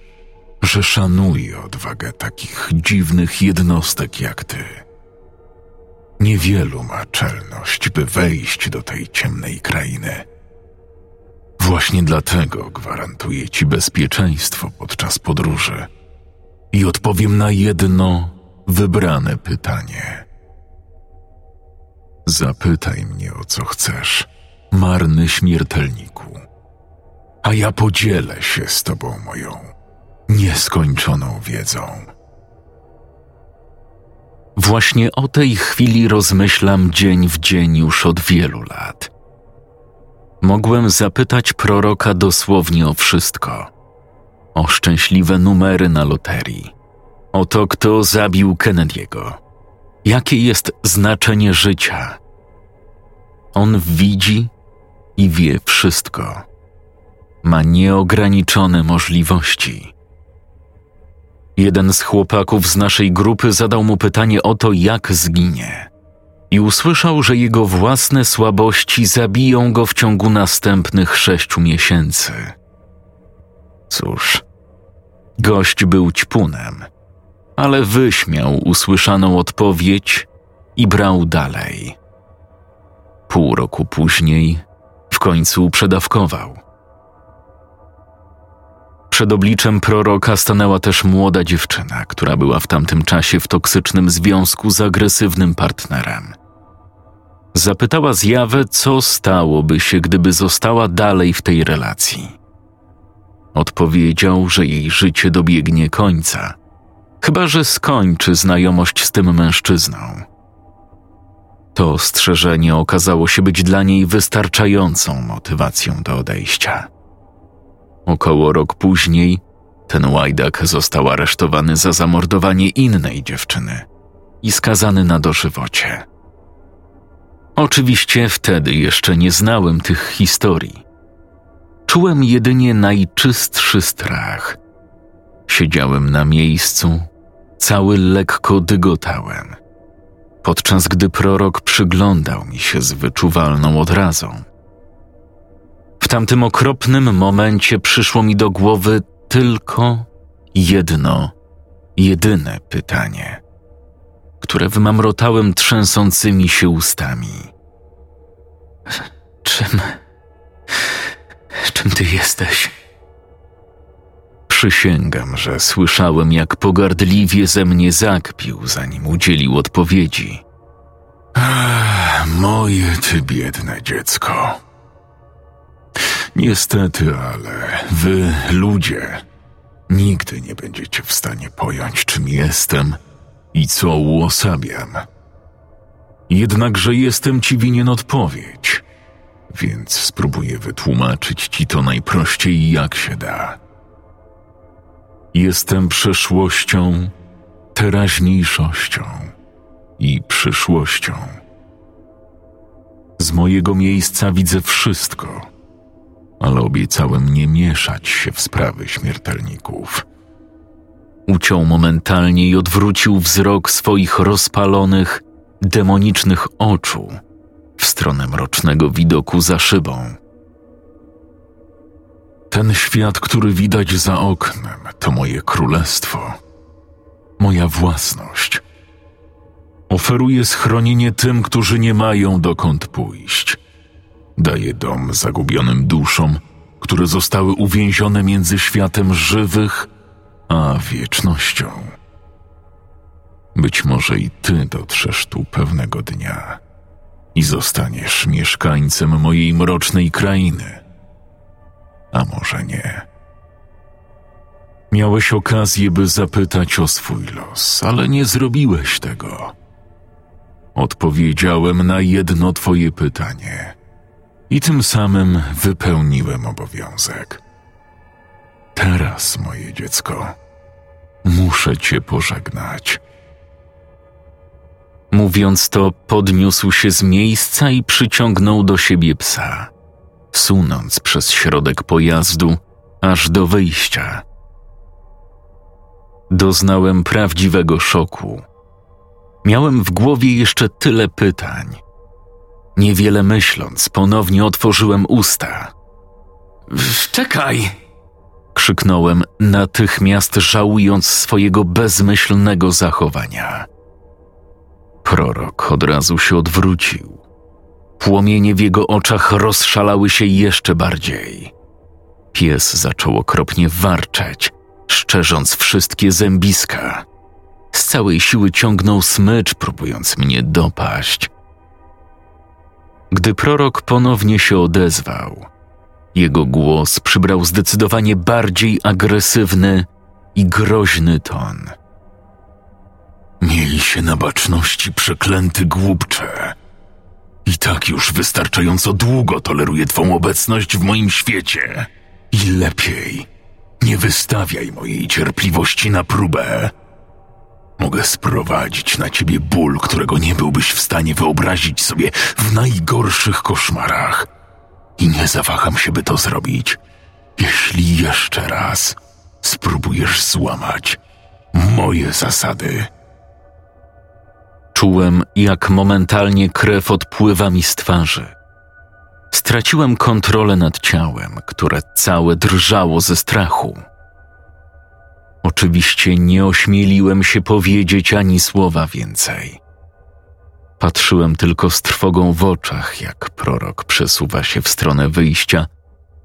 że szanuję odwagę takich dziwnych jednostek jak ty. Niewielu ma czelność, by wejść do tej ciemnej krainy. Właśnie dlatego gwarantuję ci bezpieczeństwo podczas podróży i odpowiem na jedno wybrane pytanie. Zapytaj mnie o co chcesz, marny śmiertelniku, a ja podzielę się z tobą moją nieskończoną wiedzą. Właśnie o tej chwili rozmyślam dzień w dzień już od wielu lat. Mogłem zapytać proroka dosłownie o wszystko. O szczęśliwe numery na loterii. O to, kto zabił Kennedy'ego. Jakie jest znaczenie życia. On widzi i wie wszystko. Ma nieograniczone możliwości. Jeden z chłopaków z naszej grupy zadał mu pytanie o to, jak zginie. I usłyszał, że jego własne słabości zabiją go w ciągu następnych sześciu miesięcy. Cóż, gość był ćpunem, ale wyśmiał usłyszaną odpowiedź i brał dalej. Pół roku później w końcu przedawkował. Przed obliczem proroka stanęła też młoda dziewczyna, która była w tamtym czasie w toksycznym związku z agresywnym partnerem. Zapytała zjawę, co stałoby się, gdyby została dalej w tej relacji. Odpowiedział, że jej życie dobiegnie końca, chyba że skończy znajomość z tym mężczyzną. To ostrzeżenie okazało się być dla niej wystarczającą motywacją do odejścia. Około rok później ten łajdak został aresztowany za zamordowanie innej dziewczyny i skazany na dożywocie. Oczywiście wtedy jeszcze nie znałem tych historii. Czułem jedynie najczystszy strach. Siedziałem na miejscu, cały lekko dygotałem, podczas gdy prorok przyglądał mi się z wyczuwalną odrazą. W tamtym okropnym momencie przyszło mi do głowy tylko jedno, jedyne pytanie, które wymamrotałem trzęsącymi się ustami. Czym. czym ty jesteś? Przysięgam, że słyszałem, jak pogardliwie ze mnie zakpił, zanim udzielił odpowiedzi. Ach, moje ty biedne dziecko. Niestety, ale wy, ludzie, nigdy nie będziecie w stanie pojąć, czym jestem i co uosabiam. Jednakże jestem ci winien odpowiedź, więc spróbuję wytłumaczyć ci to najprościej jak się da. Jestem przeszłością, teraźniejszością i przyszłością. Z mojego miejsca widzę wszystko ale obiecałem nie mieszać się w sprawy śmiertelników. Uciął momentalnie i odwrócił wzrok swoich rozpalonych, demonicznych oczu w stronę mrocznego widoku za szybą. Ten świat, który widać za oknem, to moje królestwo, moja własność. Oferuję schronienie tym, którzy nie mają dokąd pójść Daje dom zagubionym duszom, które zostały uwięzione między światem żywych a wiecznością. Być może i ty dotrzesz tu pewnego dnia i zostaniesz mieszkańcem mojej mrocznej krainy. A może nie. Miałeś okazję, by zapytać o swój los, ale nie zrobiłeś tego. Odpowiedziałem na jedno Twoje pytanie i tym samym wypełniłem obowiązek. Teraz, moje dziecko, muszę Cię pożegnać. Mówiąc to, podniósł się z miejsca i przyciągnął do siebie psa, sunąc przez środek pojazdu aż do wyjścia. Doznałem prawdziwego szoku. Miałem w głowie jeszcze tyle pytań. Niewiele myśląc, ponownie otworzyłem usta. Czekaj! Krzyknąłem, natychmiast żałując swojego bezmyślnego zachowania. Prorok od razu się odwrócił. Płomienie w jego oczach rozszalały się jeszcze bardziej. Pies zaczął okropnie warczeć, szczerząc wszystkie zębiska. Z całej siły ciągnął smycz, próbując mnie dopaść. Gdy prorok ponownie się odezwał, jego głos przybrał zdecydowanie bardziej agresywny i groźny ton. Miej się na baczności, przeklęty głupcze. I tak już wystarczająco długo toleruję Twą obecność w moim świecie. I lepiej, nie wystawiaj mojej cierpliwości na próbę. Mogę sprowadzić na ciebie ból, którego nie byłbyś w stanie wyobrazić sobie w najgorszych koszmarach. I nie zawaham się, by to zrobić, jeśli jeszcze raz spróbujesz złamać moje zasady. Czułem, jak momentalnie krew odpływa mi z twarzy. Straciłem kontrolę nad ciałem, które całe drżało ze strachu. Oczywiście nie ośmieliłem się powiedzieć ani słowa więcej. Patrzyłem tylko z trwogą w oczach, jak prorok przesuwa się w stronę wyjścia,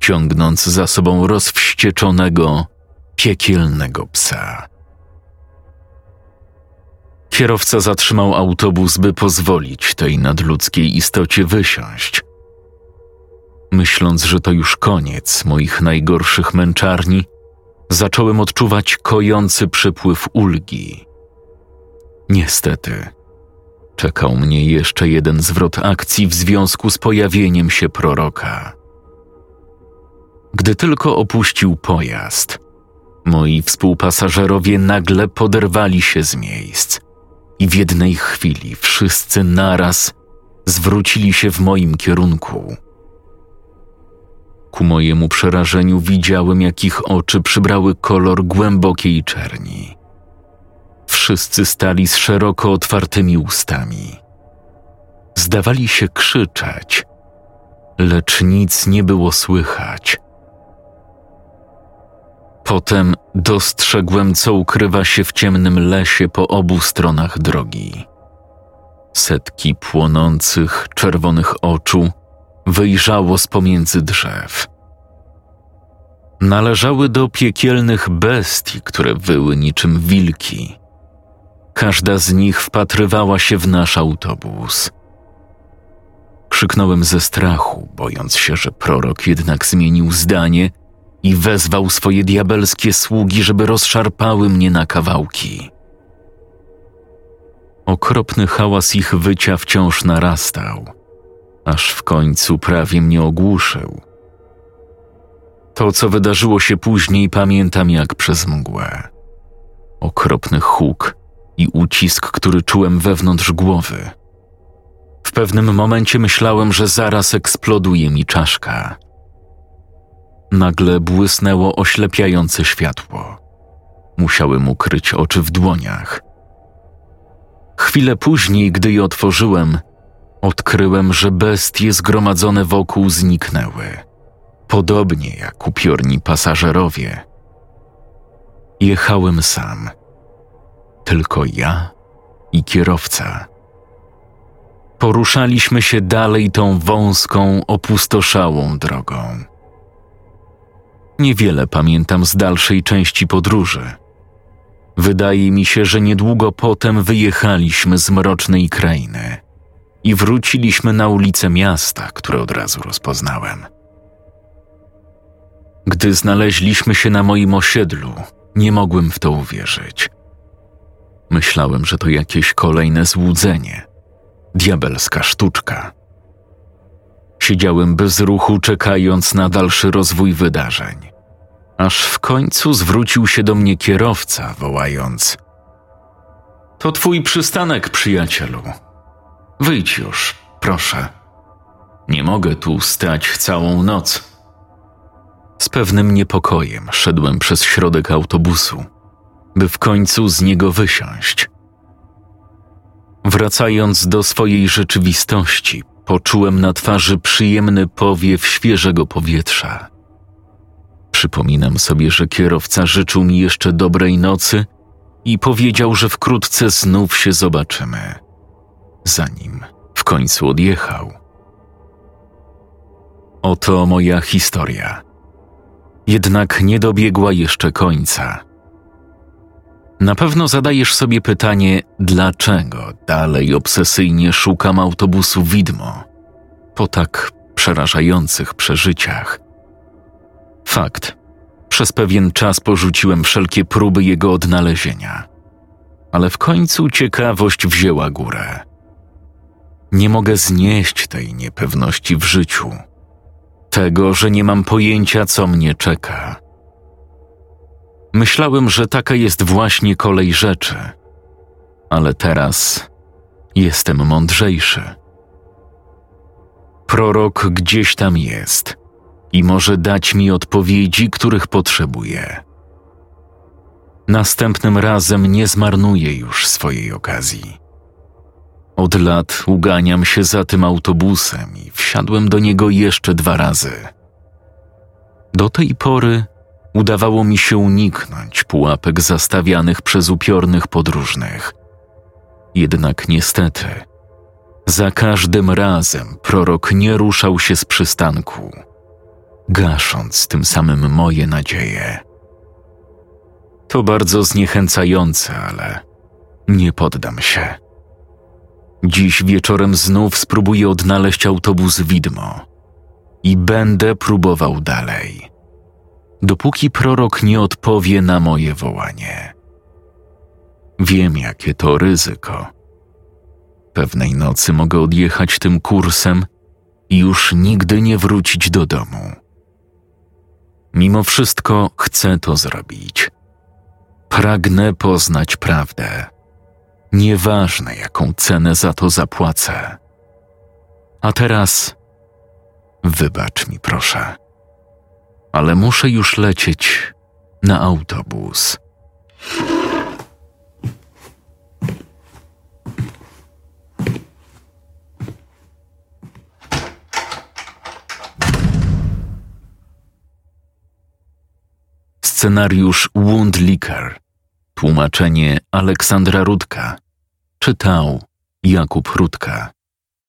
ciągnąc za sobą rozwścieczonego, piekielnego psa. Kierowca zatrzymał autobus, by pozwolić tej nadludzkiej istocie wysiąść. Myśląc, że to już koniec moich najgorszych męczarni, zacząłem odczuwać kojący przypływ ulgi. Niestety, czekał mnie jeszcze jeden zwrot akcji w związku z pojawieniem się proroka. Gdy tylko opuścił pojazd, moi współpasażerowie nagle poderwali się z miejsc i w jednej chwili wszyscy naraz zwrócili się w moim kierunku. Ku mojemu przerażeniu widziałem, jak ich oczy przybrały kolor głębokiej czerni. Wszyscy stali z szeroko otwartymi ustami. Zdawali się krzyczeć, lecz nic nie było słychać. Potem dostrzegłem, co ukrywa się w ciemnym lesie po obu stronach drogi. Setki płonących, czerwonych oczu wyjrzało z pomiędzy drzew. Należały do piekielnych bestii, które wyły niczym wilki. Każda z nich wpatrywała się w nasz autobus. Krzyknąłem ze strachu, bojąc się, że prorok jednak zmienił zdanie i wezwał swoje diabelskie sługi, żeby rozszarpały mnie na kawałki. Okropny hałas ich wycia wciąż narastał, aż w końcu prawie mnie ogłuszył. To, co wydarzyło się później, pamiętam jak przez mgłę. Okropny huk i ucisk, który czułem wewnątrz głowy. W pewnym momencie myślałem, że zaraz eksploduje mi czaszka. Nagle błysnęło oślepiające światło. Musiałem ukryć oczy w dłoniach. Chwilę później, gdy je otworzyłem, odkryłem, że bestie zgromadzone wokół zniknęły, podobnie jak upiorni pasażerowie. Jechałem sam, tylko ja i kierowca. Poruszaliśmy się dalej tą wąską, opustoszałą drogą. Niewiele pamiętam z dalszej części podróży. Wydaje mi się, że niedługo potem wyjechaliśmy z mrocznej krainy i wróciliśmy na ulice miasta, które od razu rozpoznałem. Gdy znaleźliśmy się na moim osiedlu, nie mogłem w to uwierzyć. Myślałem, że to jakieś kolejne złudzenie, Diabelska sztuczka. Siedziałem bez ruchu, czekając na dalszy rozwój wydarzeń. Aż w końcu zwrócił się do mnie kierowca, wołając: To twój przystanek, przyjacielu. Wyjdź już, proszę. Nie mogę tu stać całą noc. Z pewnym niepokojem szedłem przez środek autobusu, by w końcu z niego wysiąść. Wracając do swojej rzeczywistości, poczułem na twarzy przyjemny powiew świeżego powietrza. Przypominam sobie, że kierowca życzył mi jeszcze dobrej nocy i powiedział, że wkrótce znów się zobaczymy. Zanim w końcu odjechał. Oto moja historia. Jednak nie dobiegła jeszcze końca. Na pewno zadajesz sobie pytanie, dlaczego dalej obsesyjnie szukam autobusu widmo po tak przerażających przeżyciach. Fakt. Przez pewien czas porzuciłem wszelkie próby jego odnalezienia. Ale w końcu ciekawość wzięła górę. Nie mogę znieść tej niepewności w życiu. Tego, że nie mam pojęcia, co mnie czeka. Myślałem, że taka jest właśnie kolej rzeczy, ale teraz jestem mądrzejszy. Prorok gdzieś tam jest i może dać mi odpowiedzi, których potrzebuję. Następnym razem nie zmarnuję już swojej okazji. Od lat uganiam się za tym autobusem i wsiadłem do niego jeszcze dwa razy. Do tej pory udawało mi się uniknąć pułapek zastawianych przez upiornych podróżnych. Jednak niestety, za każdym razem prorok nie ruszał się z przystanku, gasząc tym samym moje nadzieje. To bardzo zniechęcające, ale nie poddam się. Dziś wieczorem znów spróbuję odnaleźć autobus widmo i będę próbował dalej, dopóki prorok nie odpowie na moje wołanie. Wiem, jakie to ryzyko. Pewnej nocy mogę odjechać tym kursem i już nigdy nie wrócić do domu. Mimo wszystko chcę to zrobić. Pragnę poznać prawdę Nieważne, jaką cenę za to zapłacę. A teraz wybacz mi, proszę, ale muszę już lecieć na autobus. Scenariusz Wundlicker Tłumaczenie Aleksandra Rudka. Czytał Jakub Rudka.